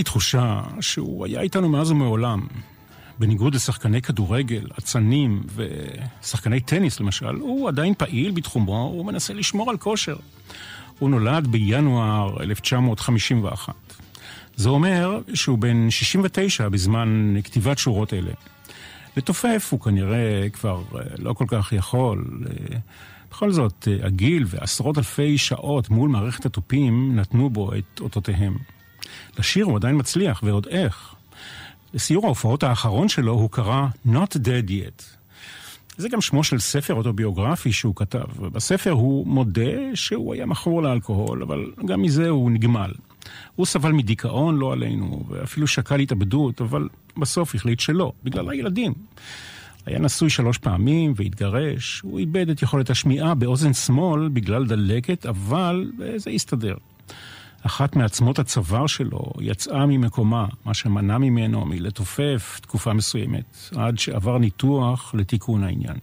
לי תחושה שהוא היה איתנו מאז ומעולם. בניגוד לשחקני כדורגל, אצנים ושחקני טניס למשל, הוא עדיין פעיל בתחומו, הוא מנסה לשמור על כושר. הוא נולד בינואר 1951. זה אומר שהוא בן 69 בזמן כתיבת שורות אלה. לתופף הוא כנראה כבר אה, לא כל כך יכול. אה, בכל זאת, אה, הגיל ועשרות אלפי שעות מול מערכת התופים נתנו בו את אותותיהם. לשיר הוא עדיין מצליח, ועוד איך. לסיור ההופעות האחרון שלו הוא קרא Not Dead Yet. זה גם שמו של ספר אוטוביוגרפי שהוא כתב. בספר הוא מודה שהוא היה מכור לאלכוהול, אבל גם מזה הוא נגמל. הוא סבל מדיכאון, לא עלינו, ואפילו שקל התאבדות, אבל בסוף החליט שלא, בגלל הילדים. היה נשוי שלוש פעמים והתגרש, הוא איבד את יכולת השמיעה באוזן שמאל בגלל דלקת, אבל זה הסתדר. אחת מעצמות הצוואר שלו יצאה ממקומה, מה שמנע ממנו מלתופף תקופה מסוימת, עד שעבר ניתוח לתיקון העניין.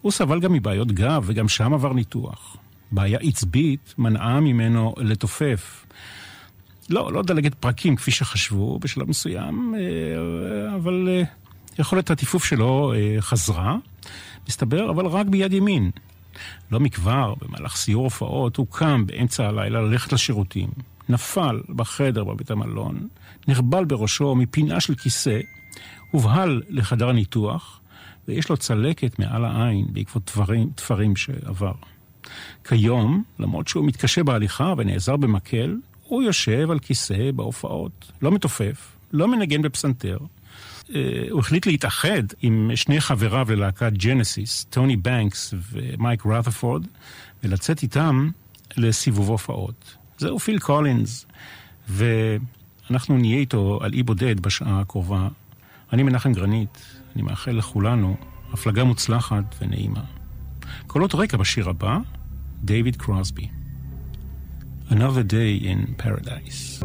הוא סבל גם מבעיות גב, וגם שם עבר ניתוח. בעיה עצבית מנעה ממנו לתופף. לא, לא דלגת פרקים כפי שחשבו בשלב מסוים, אה, אבל אה, יכולת הטיפוף שלו אה, חזרה, מסתבר, אבל רק ביד ימין. לא מכבר, במהלך סיור הופעות, הוא קם באמצע הלילה ללכת לשירותים. נפל בחדר בבית המלון, נחבל בראשו מפינה של כיסא, הובהל לחדר הניתוח, ויש לו צלקת מעל העין בעקבות תפרים, תפרים שעבר. כיום, למרות שהוא מתקשה בהליכה ונעזר במקל, הוא יושב על כיסא בהופעות, לא מתופף, לא מנגן בפסנתר, הוא החליט להתאחד עם שני חבריו ללהקת ג'נסיס, טוני בנקס ומייק רת'פורד, ולצאת איתם לסיבוב הופעות. זהו פיל קולינס, ואנחנו נהיה איתו על אי בודד בשעה הקרובה. אני מנחם גרנית, אני מאחל לכולנו הפלגה מוצלחת ונעימה. קולות רקע בשיר הבא, דייוויד קרוסבי. Another Day in Paradise.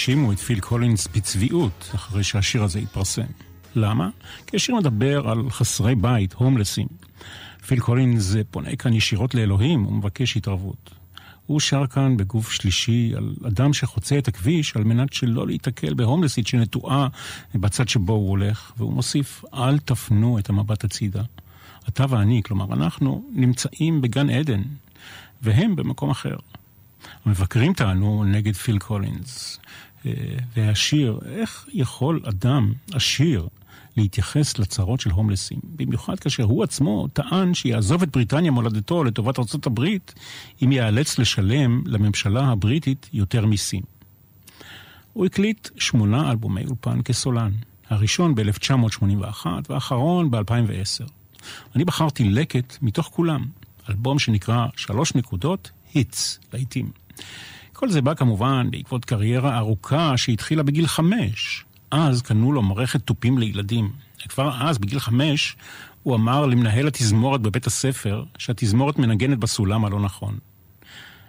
האשימו את פיל קולינס בצביעות אחרי שהשיר הזה התפרסם. למה? כי השיר מדבר על חסרי בית, הומלסים. פיל קולינס פונה כאן ישירות לאלוהים ומבקש התערבות. הוא שר כאן בגוף שלישי על אדם שחוצה את הכביש על מנת שלא להיתקל בהומלסית שנטועה בצד שבו הוא הולך, והוא מוסיף, אל תפנו את המבט הצידה. אתה ואני, כלומר אנחנו, נמצאים בגן עדן, והם במקום אחר. המבקרים טענו נגד פיל קולינס, אה, והשיר, איך יכול אדם עשיר להתייחס לצרות של הומלסים, במיוחד כאשר הוא עצמו טען שיעזוב את בריטניה מולדתו לטובת הברית, אם ייאלץ לשלם לממשלה הבריטית יותר מיסים. הוא הקליט שמונה אלבומי אולפן כסולן, הראשון ב-1981 והאחרון ב-2010. אני בחרתי לקט מתוך כולם, אלבום שנקרא שלוש נקודות, היטס, לעיתים. כל זה בא כמובן בעקבות קריירה ארוכה שהתחילה בגיל חמש. אז קנו לו מערכת תופים לילדים. כבר אז, בגיל חמש, הוא אמר למנהל התזמורת בבית הספר שהתזמורת מנגנת בסולם הלא נכון.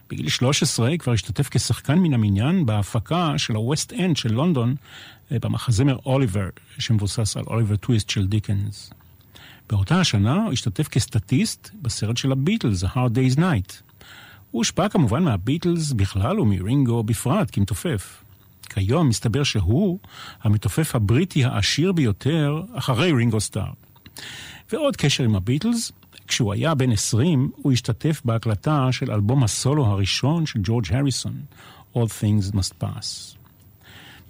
בגיל 13 כבר השתתף כשחקן מן המניין בהפקה של ה-West End של לונדון אה, במחזמר אוליבר, שמבוסס על אוליבר טוויסט של דיקנס. באותה השנה הוא השתתף כסטטיסט בסרט של הביטלס, A Hard Day's Night. הוא הושפע כמובן מהביטלס בכלל ומרינגו בפרט, כמתופף. כיום מסתבר שהוא המתופף הבריטי העשיר ביותר אחרי רינגו סטאר. ועוד קשר עם הביטלס, כשהוא היה בן 20, הוא השתתף בהקלטה של אלבום הסולו הראשון של ג'ורג' הריסון, All Things Must Pass.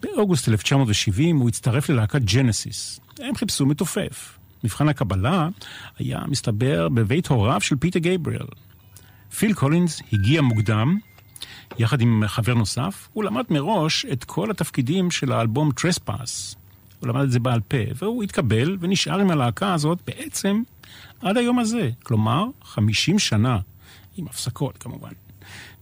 באוגוסט 1970 הוא הצטרף ללהקת ג'נסיס. הם חיפשו מתופף. מבחן הקבלה היה, מסתבר, בבית הוריו של פיטר גייבריאל. פיל קולינס הגיע מוקדם, יחד עם חבר נוסף, הוא למד מראש את כל התפקידים של האלבום Trespass. הוא למד את זה בעל פה, והוא התקבל ונשאר עם הלהקה הזאת בעצם עד היום הזה. כלומר, 50 שנה, עם הפסקות כמובן.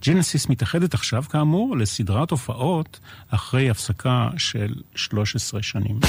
ג'נסיס מתאחדת עכשיו, כאמור, לסדרת הופעות אחרי הפסקה של 13 שנים.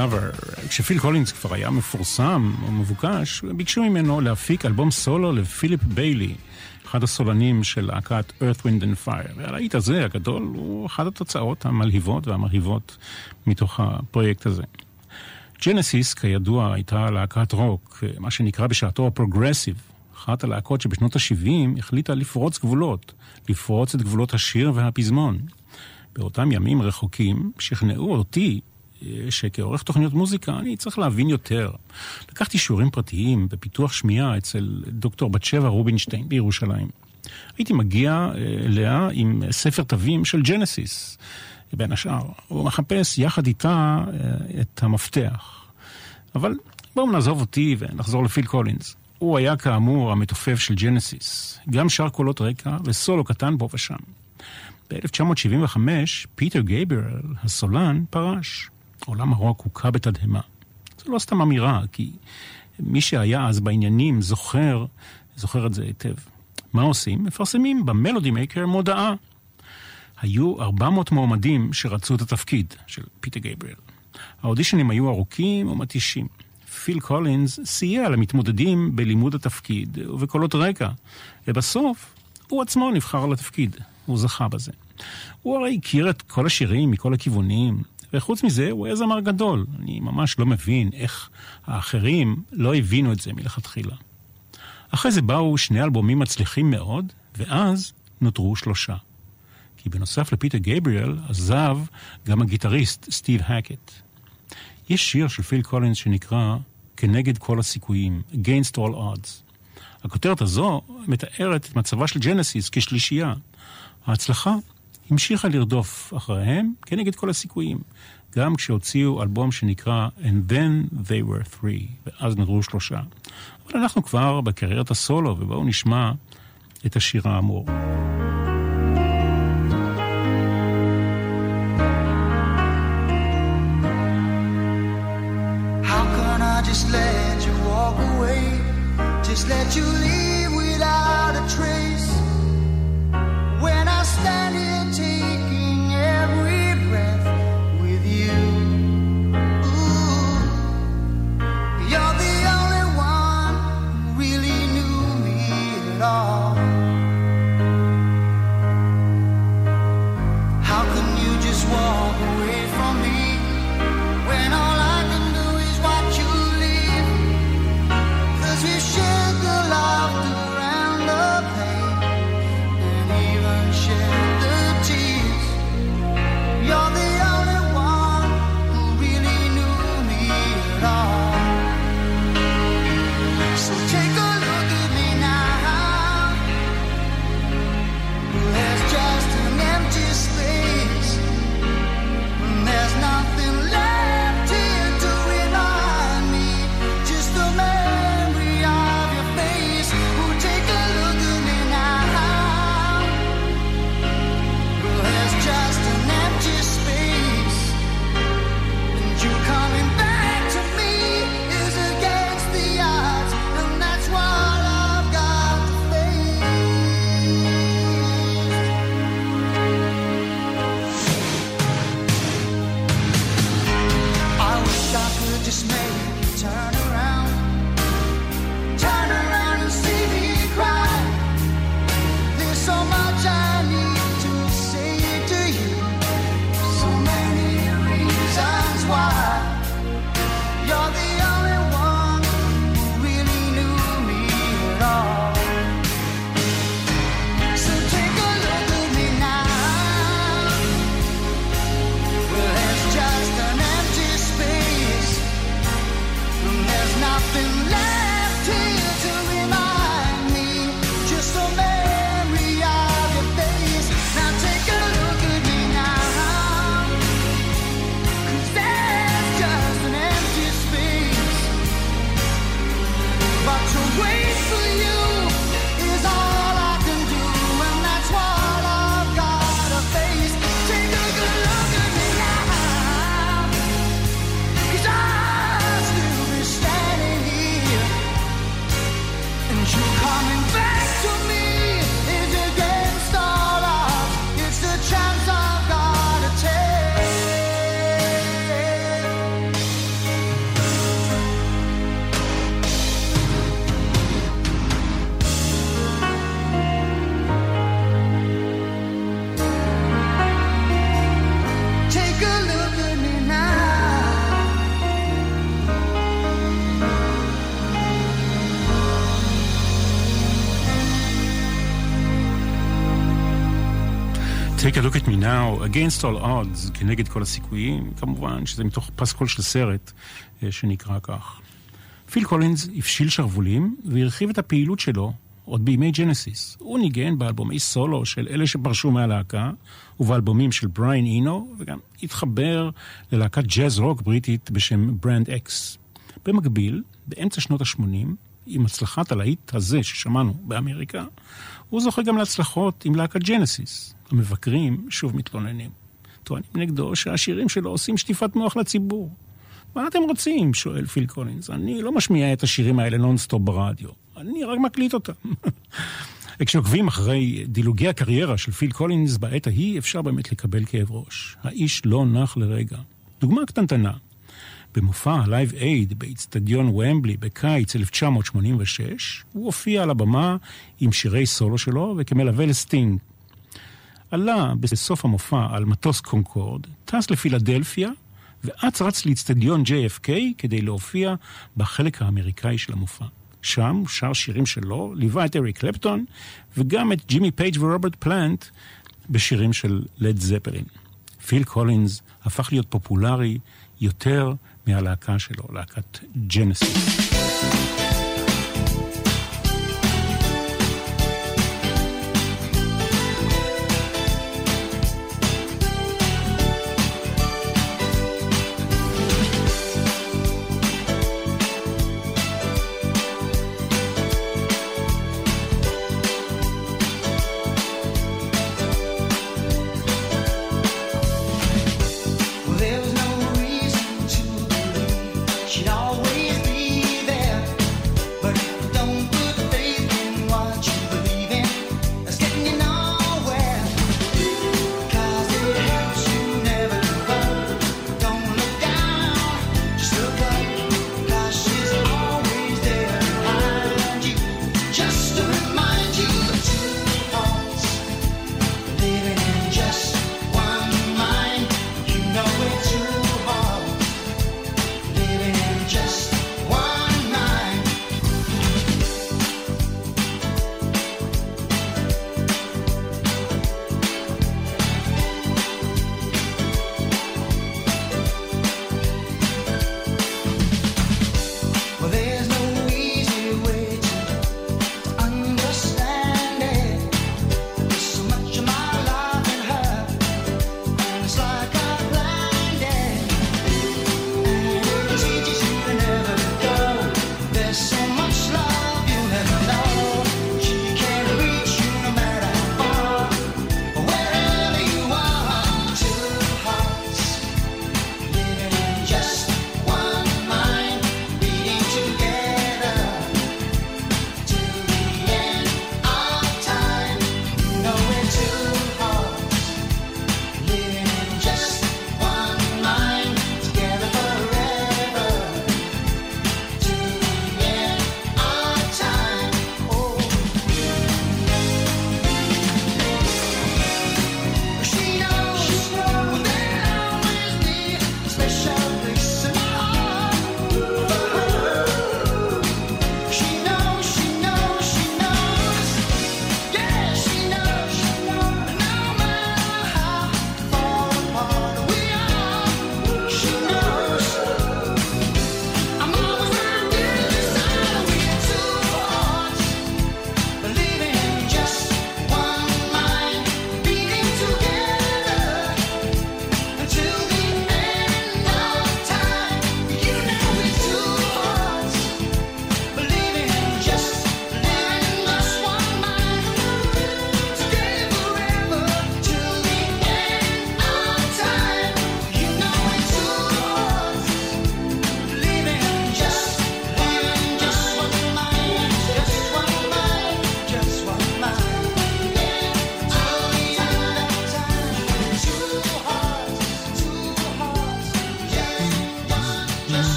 Lover. כשפיל קולינס כבר היה מפורסם או מבוקש, ביקשו ממנו להפיק אלבום סולו לפיליפ ביילי, אחד הסולנים של להקת Earth, Wind and Fire. והלהיט הזה, הגדול, הוא אחת התוצאות המלהיבות והמרהיבות מתוך הפרויקט הזה. ג'נסיס, כידוע, הייתה להקת רוק, מה שנקרא בשעתו הפרוגרסיב, אחת הלהקות שבשנות ה-70 החליטה לפרוץ גבולות, לפרוץ את גבולות השיר והפזמון. באותם ימים רחוקים שכנעו אותי שכעורך תוכניות מוזיקה אני צריך להבין יותר. לקחתי שיעורים פרטיים בפיתוח שמיעה אצל דוקטור בת שבע רובינשטיין בירושלים. הייתי מגיע אה, אליה עם ספר תווים של ג'נסיס, בין השאר. הוא מחפש יחד איתה אה, את המפתח. אבל בואו נעזוב אותי ונחזור לפיל קולינס. הוא היה כאמור המתופף של ג'נסיס, גם שר קולות רקע וסולו קטן פה ושם. ב-1975 פיטר גייבריאל, הסולן, פרש. עולם הרוק הוכה בתדהמה. זו לא סתם אמירה, כי מי שהיה אז בעניינים זוכר, זוכר את זה היטב. מה עושים? מפרסמים במלודי מייקר מודעה. היו 400 מועמדים שרצו את התפקיד של פיטר גייבריאל. האודישנים היו ארוכים ומתישים. פיל קולינס סייע למתמודדים בלימוד התפקיד ובקולות רקע, ובסוף הוא עצמו נבחר לתפקיד, הוא זכה בזה. הוא הרי הכיר את כל השירים מכל הכיוונים, וחוץ מזה הוא היה זמר גדול. אני ממש לא מבין איך האחרים לא הבינו את זה מלכתחילה. אחרי זה באו שני אלבומים מצליחים מאוד, ואז נותרו שלושה. כי בנוסף לפיטר גייבריאל עזב גם הגיטריסט סטיב הקט. יש שיר של פיל קולינס שנקרא כנגד כל הסיכויים, Against All Odds. הכותרת הזו מתארת את מצבה של ג'נסיס כשלישייה. ההצלחה המשיכה לרדוף אחריהם כנגד כל הסיכויים, גם כשהוציאו אלבום שנקרא And Then They Were Three, ואז נותרו שלושה. אבל אנחנו כבר בקריירת הסולו, ובואו נשמע את השיר האמור. just let you just let you leave without a trace. Now, against all odds, כנגד כל הסיכויים, כמובן שזה מתוך פסקול של סרט אה, שנקרא כך. פיל קולינס הפשיל שרוולים והרחיב את הפעילות שלו עוד בימי ג'נסיס. הוא ניגן באלבומי סולו של אלה שפרשו מהלהקה, ובאלבומים של בריין אינו, וגם התחבר ללהקת ג'אז רוק בריטית בשם ברנד אקס. במקביל, באמצע שנות ה-80, עם הצלחת הלהיט הזה ששמענו באמריקה, הוא זוכה גם להצלחות עם להקת ג'נסיס. המבקרים שוב מתלוננים. טוענים נגדו שהשירים שלו עושים שטיפת מוח לציבור. מה אתם רוצים? שואל פיל קולינס. אני לא משמיע את השירים האלה נונסטופ ברדיו. אני רק מקליט אותם. כשעוקבים אחרי דילוגי הקריירה של פיל קולינס בעת ההיא, אפשר באמת לקבל כאב ראש. האיש לא נח לרגע. דוגמה קטנטנה. במופע ה-Live Aid באיצטדיון ומבלי בקיץ 1986, הוא הופיע על הבמה עם שירי סולו שלו וכמלווה לסטינג. עלה בסוף המופע על מטוס קונקורד, טס לפילדלפיה, ואץ רץ לאיצטדיון JFK כדי להופיע בחלק האמריקאי של המופע. שם הוא שר שירים שלו, ליווה את אריק קלפטון, וגם את ג'ימי פייג' ורוברט פלנט בשירים של לד זפלין. פיל קולינס הפך להיות פופולרי יותר מהלהקה שלו, להקת ג'נסיס.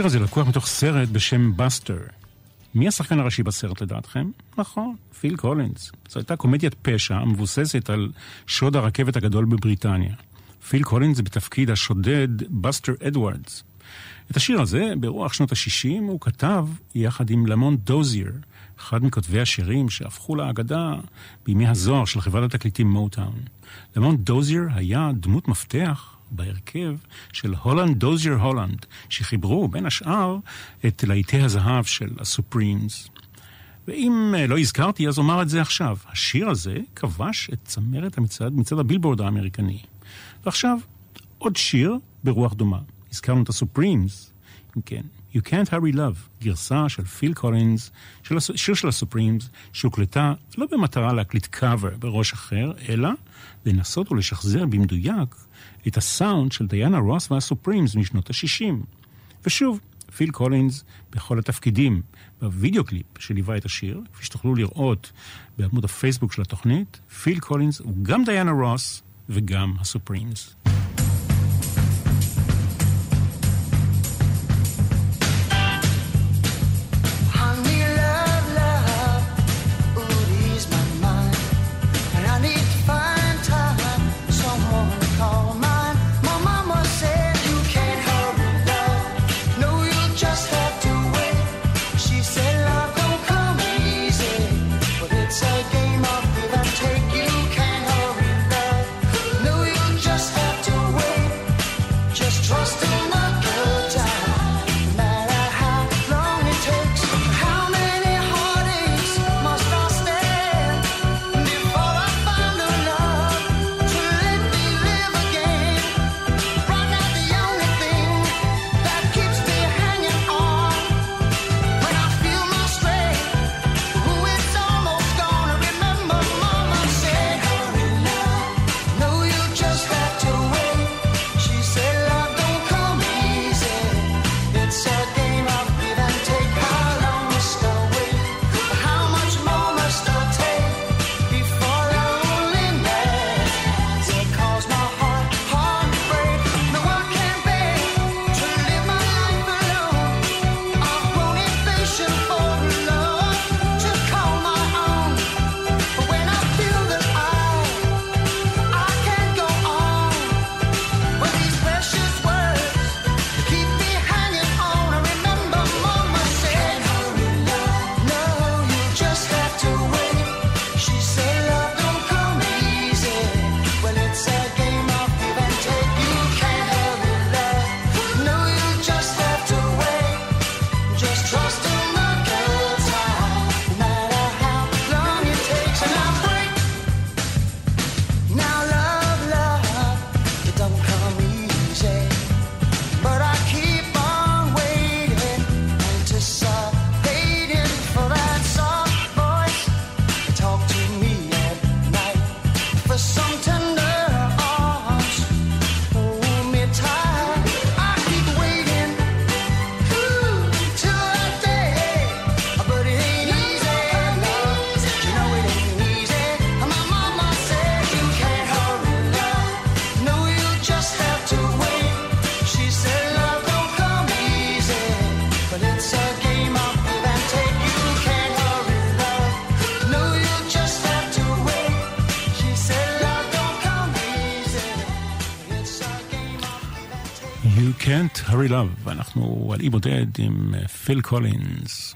השיר הזה לקוח מתוך סרט בשם בסטר. מי השחקן הראשי בסרט לדעתכם? נכון, פיל קולינס. זו הייתה קומדיית פשע המבוססת על שוד הרכבת הגדול בבריטניה. פיל קולינס בתפקיד השודד בסטר אדוארדס. את השיר הזה, ברוח שנות ה-60, הוא כתב יחד עם למון דוזייר, אחד מכותבי השירים שהפכו לאגדה בימי הזוהר של חברת התקליטים מוטאון. למון דוזייר היה דמות מפתח בהרכב של הולנד דוזייר הולנד, שחיברו בין השאר את להיטי הזהב של הסופרימס. ואם אה, לא הזכרתי, אז אומר את זה עכשיו. השיר הזה כבש את צמרת המצעד, מצעד הבילבורד האמריקני. ועכשיו, עוד שיר ברוח דומה. הזכרנו את הסופרימס, אם כן. You Can't Hurry Love, גרסה של פיל קולינס, של שיר של הסופרימס, שהוקלטה לא במטרה להקליט קאבר בראש אחר, אלא לנסות ולשחזר במדויק את הסאונד של דיאנה רוס והסופרימס משנות ה-60. ושוב, פיל קולינס בכל התפקידים. בווידאו קליפ שליווה את השיר, כפי שתוכלו לראות בעמוד הפייסבוק של התוכנית, פיל קולינס הוא גם דיאנה רוס וגם הסופרימס. Hurry Love, ואנחנו על אי בודד עם פיל קולינס.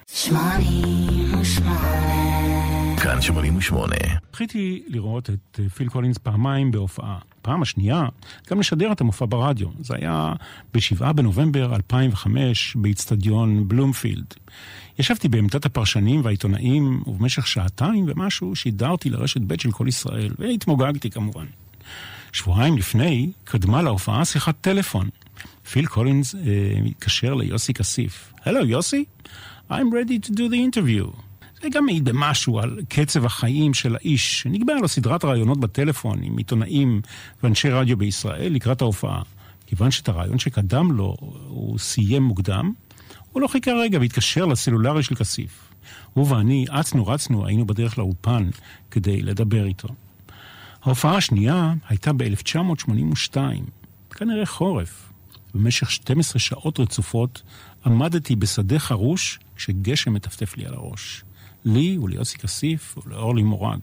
כאן 88. זכיתי לראות את פיל קולינס פעמיים בהופעה. פעם השנייה, גם לשדר את המופע ברדיו. זה היה ב-7 בנובמבר 2005 באיצטדיון בלומפילד. ישבתי בעמדת הפרשנים והעיתונאים, ובמשך שעתיים ומשהו שידרתי לרשת ב' של כל ישראל, והתמוגגתי כמובן. שבועיים לפני, קדמה להופעה שיחת טלפון. פיל קולינס מתקשר uh, ליוסי כסיף. הלו, יוסי? I'm ready to do the interview. זה גם מעיד במשהו על קצב החיים של האיש, שנקבע לו סדרת ראיונות בטלפון עם עיתונאים ואנשי רדיו בישראל לקראת ההופעה. כיוון שאת הרעיון שקדם לו הוא סיים מוקדם, הוא לא חיכה רגע והתקשר לסלולרי של כסיף. הוא ואני אצנו רצנו, היינו בדרך לאולפן כדי לדבר איתו. ההופעה השנייה הייתה ב-1982, כנראה חורף. במשך 12 שעות רצופות עמדתי בשדה חרוש כשגשם מטפטף לי על הראש. לי וליוסי כסיף ולאורלי מורג.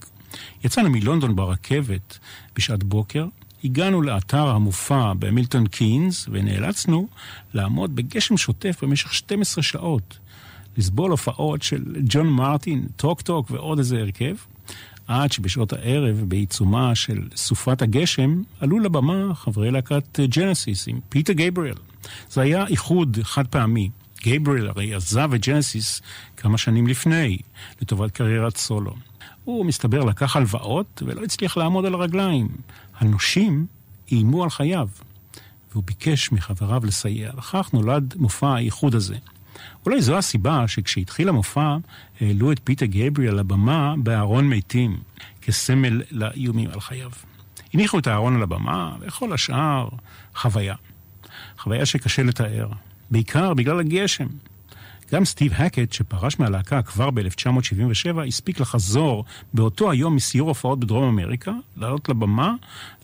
יצאנו מלונדון ברכבת בשעת בוקר, הגענו לאתר המופע במילטון קינס ונאלצנו לעמוד בגשם שוטף במשך 12 שעות. לסבול הופעות של ג'ון מרטין, טוק טוק ועוד איזה הרכב, עד שבשעות הערב, בעיצומה של סופת הגשם, עלו לבמה חברי להקת ג'נסיס עם פיטר גייבריאל. זה היה איחוד חד פעמי. גייבריאל הרי עזב את ג'נסיס כמה שנים לפני, לטובת קריירת סולו. הוא מסתבר לקח הלוואות ולא הצליח לעמוד על הרגליים. הנושים איימו על חייו, והוא ביקש מחבריו לסייע. וכך נולד מופע האיחוד הזה. אולי זו הסיבה שכשהתחיל המופע, העלו את פיטר גבריאל לבמה בארון מתים, כסמל לאיומים על חייו. הניחו את הארון על הבמה, וכל השאר, חוויה. חוויה שקשה לתאר, בעיקר בגלל הגשם. גם סטיב הקט, שפרש מהלהקה כבר ב-1977, הספיק לחזור באותו היום מסיור הופעות בדרום אמריקה, לעלות לבמה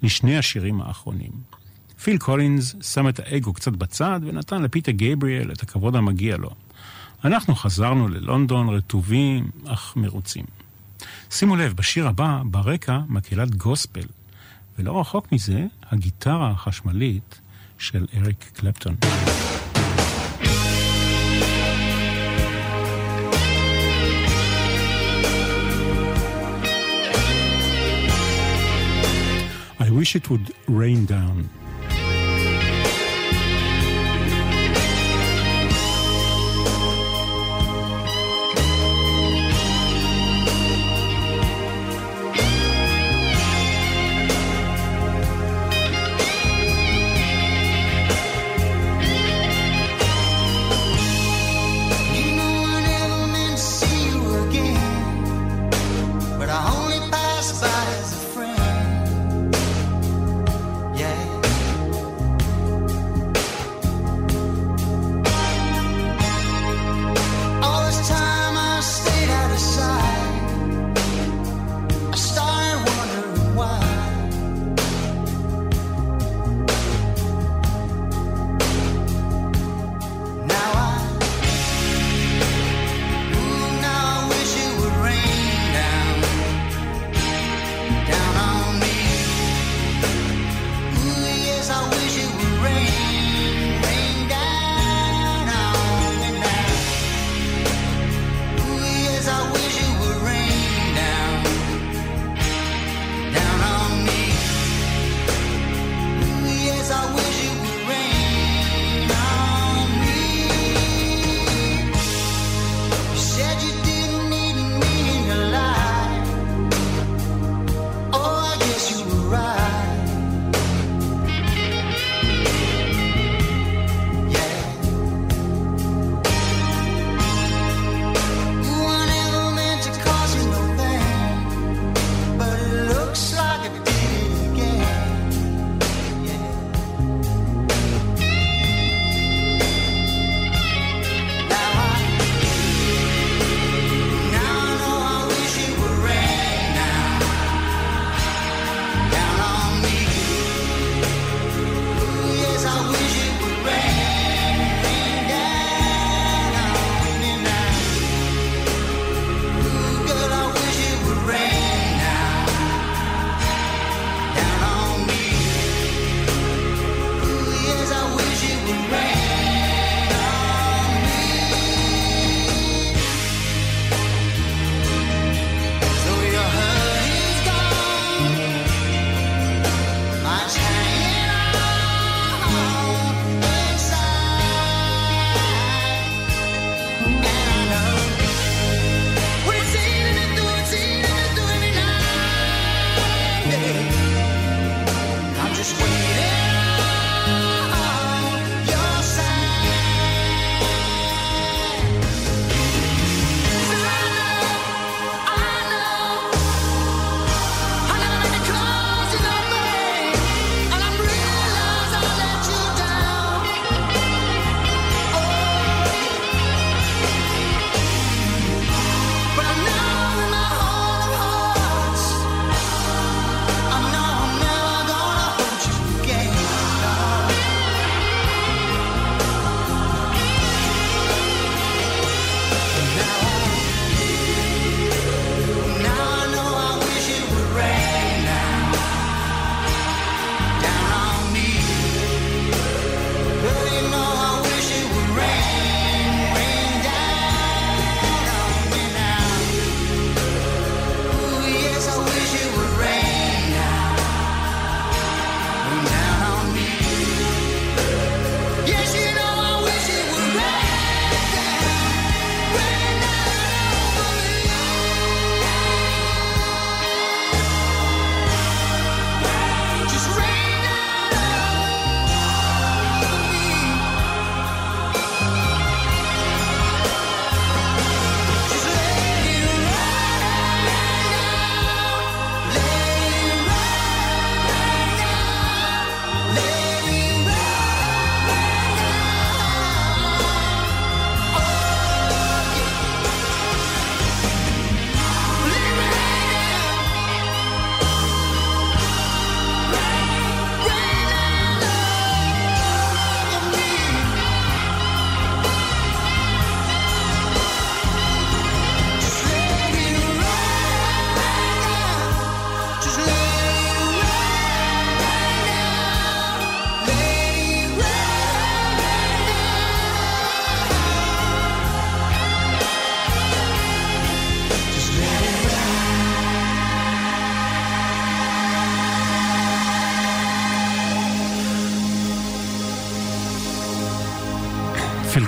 לשני השירים האחרונים. פיל קולינס שם את האגו קצת בצד ונתן לפיטר גייבריאל את הכבוד המגיע לו. אנחנו חזרנו ללונדון רטובים אך מרוצים. שימו לב, בשיר הבא, ברקע, מקהלת גוספל, ולא רחוק מזה, הגיטרה החשמלית של אריק קלפטון. I wish it would rain down.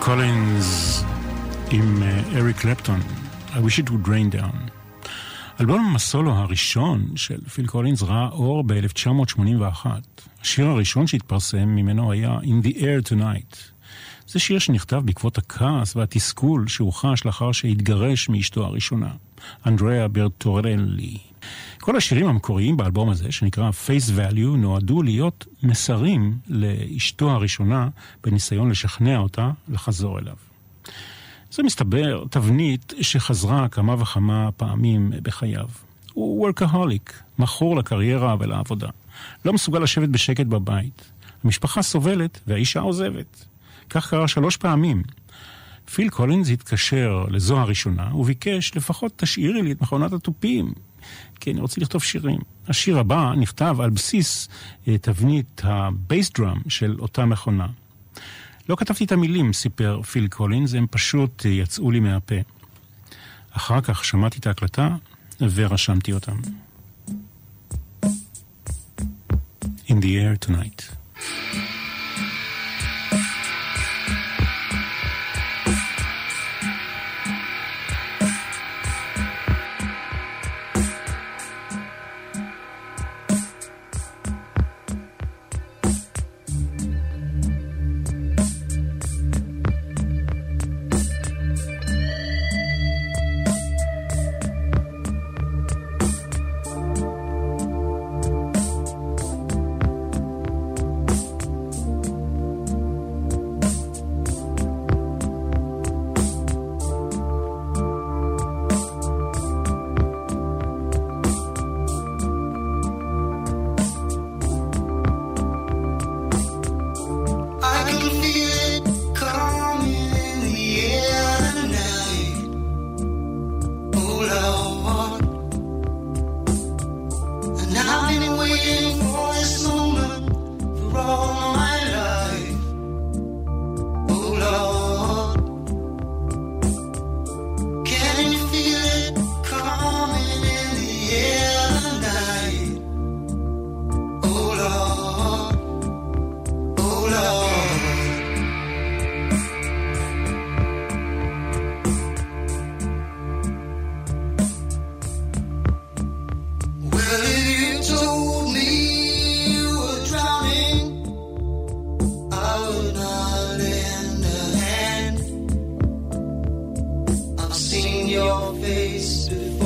קולינס עם אריק קלפטון, I wish it would rain down. אלבום הסולו הראשון של פיל קולינס ראה אור ב-1981. השיר הראשון שהתפרסם ממנו היה In the Air Tonight. זה שיר שנכתב בעקבות הכעס והתסכול שהוא חש לאחר שהתגרש מאשתו הראשונה, אנדריאה ברטורלי. כל השירים המקוריים באלבום הזה, שנקרא Face Value, נועדו להיות מסרים לאשתו הראשונה בניסיון לשכנע אותה לחזור אליו. זה מסתבר תבנית שחזרה כמה וכמה פעמים בחייו. הוא וורקהוליק, מכור לקריירה ולעבודה. לא מסוגל לשבת בשקט בבית. המשפחה סובלת והאישה עוזבת. כך קרה שלוש פעמים. פיל קולינס התקשר לזו הראשונה וביקש לפחות תשאירי לי את מכונת התופים, כי אני רוצה לכתוב שירים. השיר הבא נכתב על בסיס אה, תבנית ה bass drum של אותה מכונה. לא כתבתי את המילים, סיפר פיל קולינס, הם פשוט אה, יצאו לי מהפה. אחר כך שמעתי את ההקלטה ורשמתי אותם. In the air tonight. your face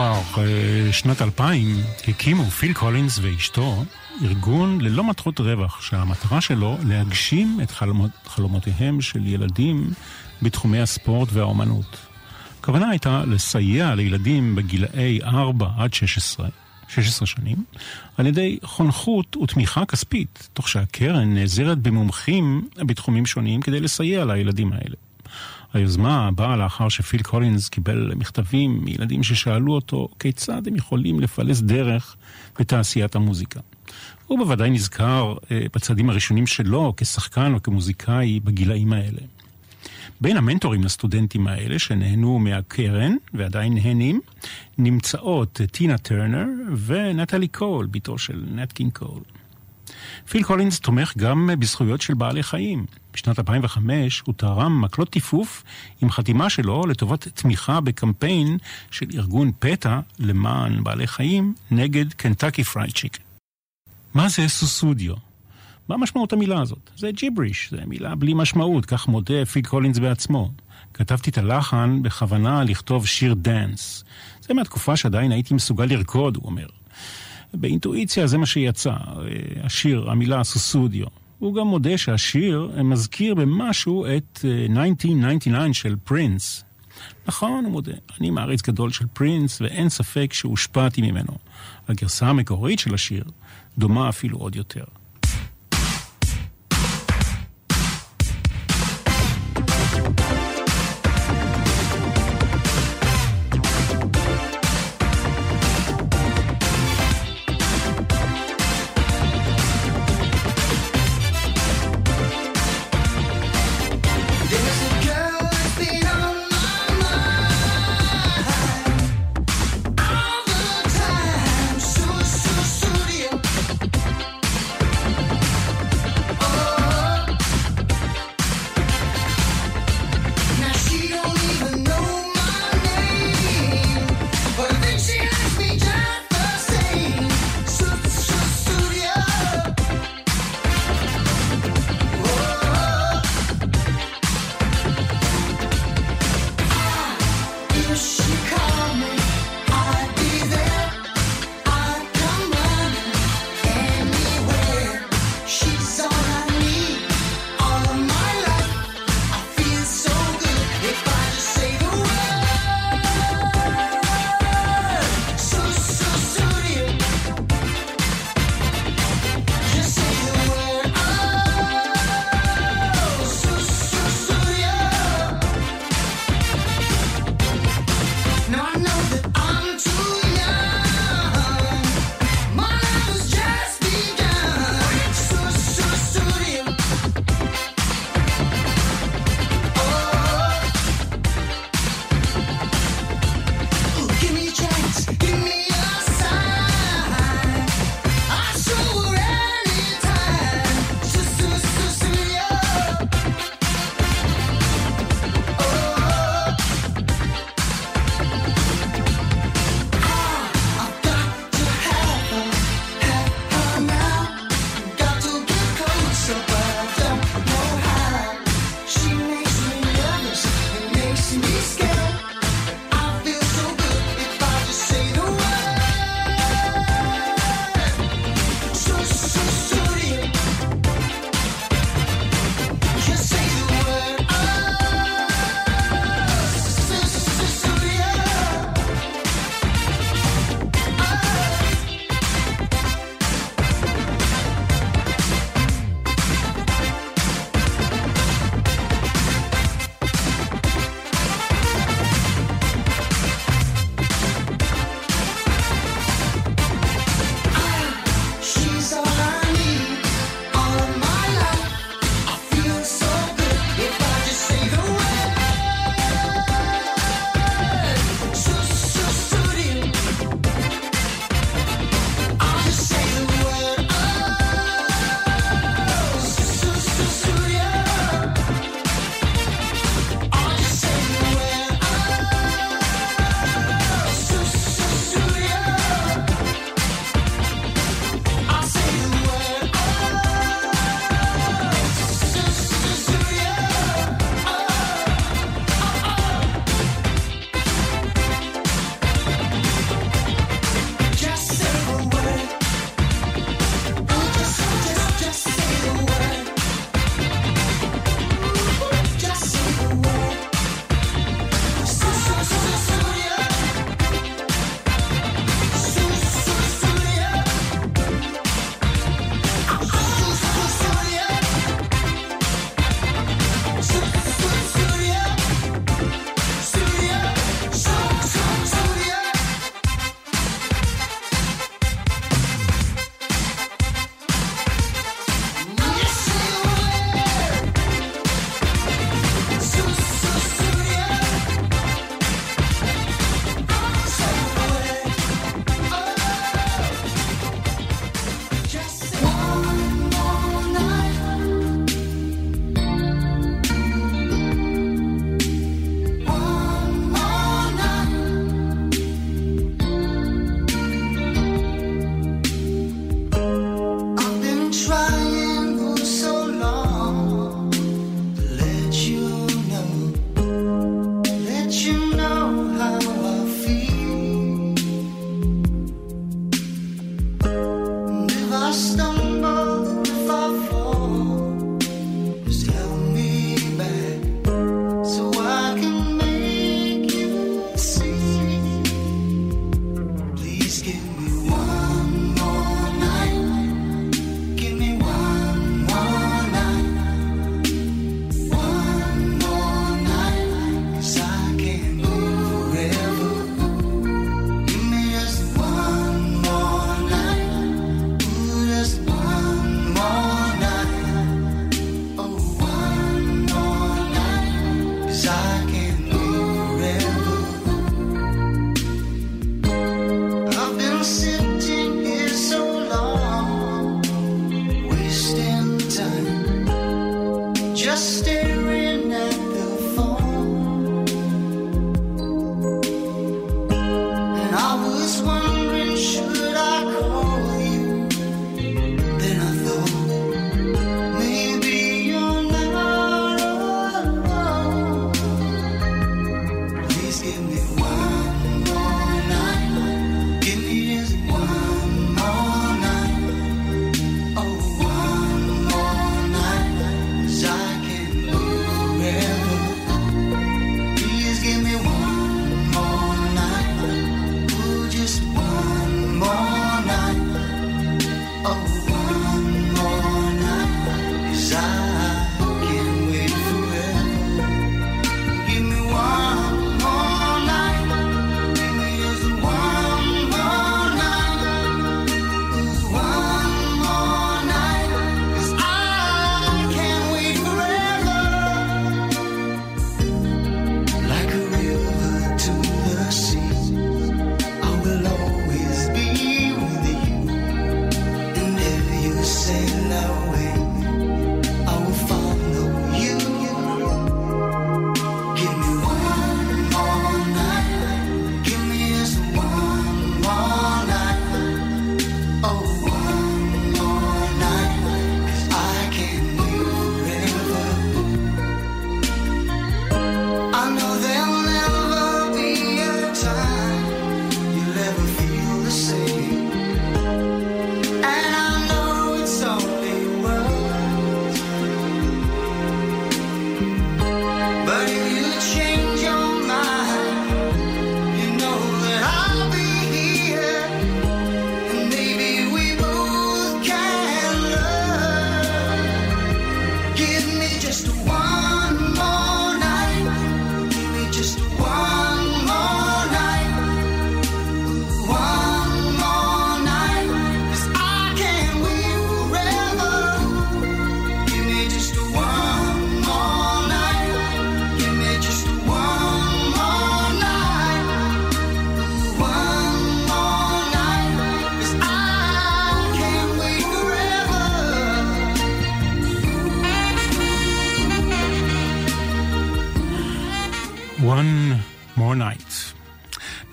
בפברואר אה, שנת 2000 הקימו פיל קולינס ואשתו ארגון ללא מטרות רווח, שהמטרה שלו להגשים את חלומות, חלומותיהם של ילדים בתחומי הספורט והאומנות. הכוונה הייתה לסייע לילדים בגילאי 4 עד 16, 16 שנים, על ידי חונכות ותמיכה כספית, תוך שהקרן נעזרת במומחים בתחומים שונים כדי לסייע לילדים האלה. היוזמה באה לאחר שפיל קולינס קיבל מכתבים מילדים ששאלו אותו כיצד הם יכולים לפלס דרך בתעשיית המוזיקה. הוא בוודאי נזכר אה, בצעדים הראשונים שלו כשחקן או כמוזיקאי בגילאים האלה. בין המנטורים לסטודנטים האלה, שנהנו מהקרן ועדיין נהנים, נמצאות טינה טרנר ונטלי קול, בתו של נט קינג קול. פיל קולינס תומך גם בזכויות של בעלי חיים. בשנת 2005 הוא תרם מקלות טיפוף עם חתימה שלו לטובת תמיכה בקמפיין של ארגון PETA למען בעלי חיים נגד Kentucky Fried Chicken. מה זה סוסודיו? מה משמעות המילה הזאת? זה ג'יבריש, זה מילה בלי משמעות, כך מודה פיל קולינס בעצמו. כתבתי את הלחן בכוונה לכתוב שיר דאנס. זה מהתקופה שעדיין הייתי מסוגל לרקוד, הוא אומר. באינטואיציה זה מה שיצא, אה, השיר, המילה סוסודיו. הוא גם מודה שהשיר מזכיר במשהו את 1999 אה, של פרינס. נכון, הוא מודה, אני מעריץ גדול של פרינס, ואין ספק שהושפעתי ממנו. הגרסה המקורית של השיר דומה אפילו עוד יותר.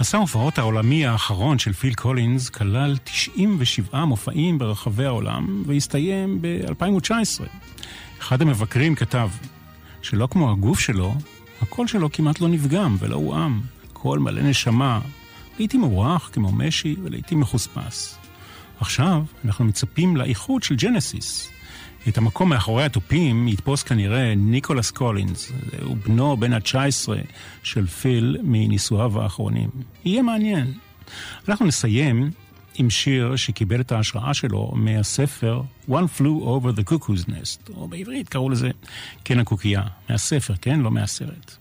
מסע ההופעות העולמי האחרון של פיל קולינס כלל 97 מופעים ברחבי העולם והסתיים ב-2019. אחד המבקרים כתב שלא כמו הגוף שלו, הקול שלו כמעט לא נפגם ולא הועם. קול מלא נשמה, לעיתים הוא רך כמו משי ולעיתים מחוספס. עכשיו אנחנו מצפים לאיחוד של ג'נסיס. את המקום מאחורי התופים יתפוס כנראה ניקולס קולינס, הוא בנו בן ה-19 של פיל מנישואיו האחרונים. יהיה מעניין. אנחנו נסיים עם שיר שקיבל את ההשראה שלו מהספר One Flew Over the Cuckoo's Nest, או בעברית קראו לזה כן הקוקייה, מהספר, כן? לא מהסרט.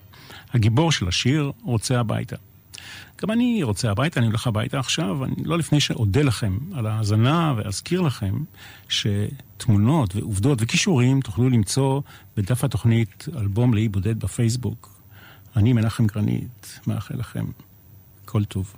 הגיבור של השיר רוצה הביתה. גם אני רוצה הביתה, אני הולך הביתה עכשיו, אני, לא לפני שאודה לכם על ההאזנה ואזכיר לכם שתמונות ועובדות וכישורים תוכלו למצוא בדף התוכנית אלבום לאי בודד בפייסבוק. אני מנחם גרנית, מאחל לכם כל טוב.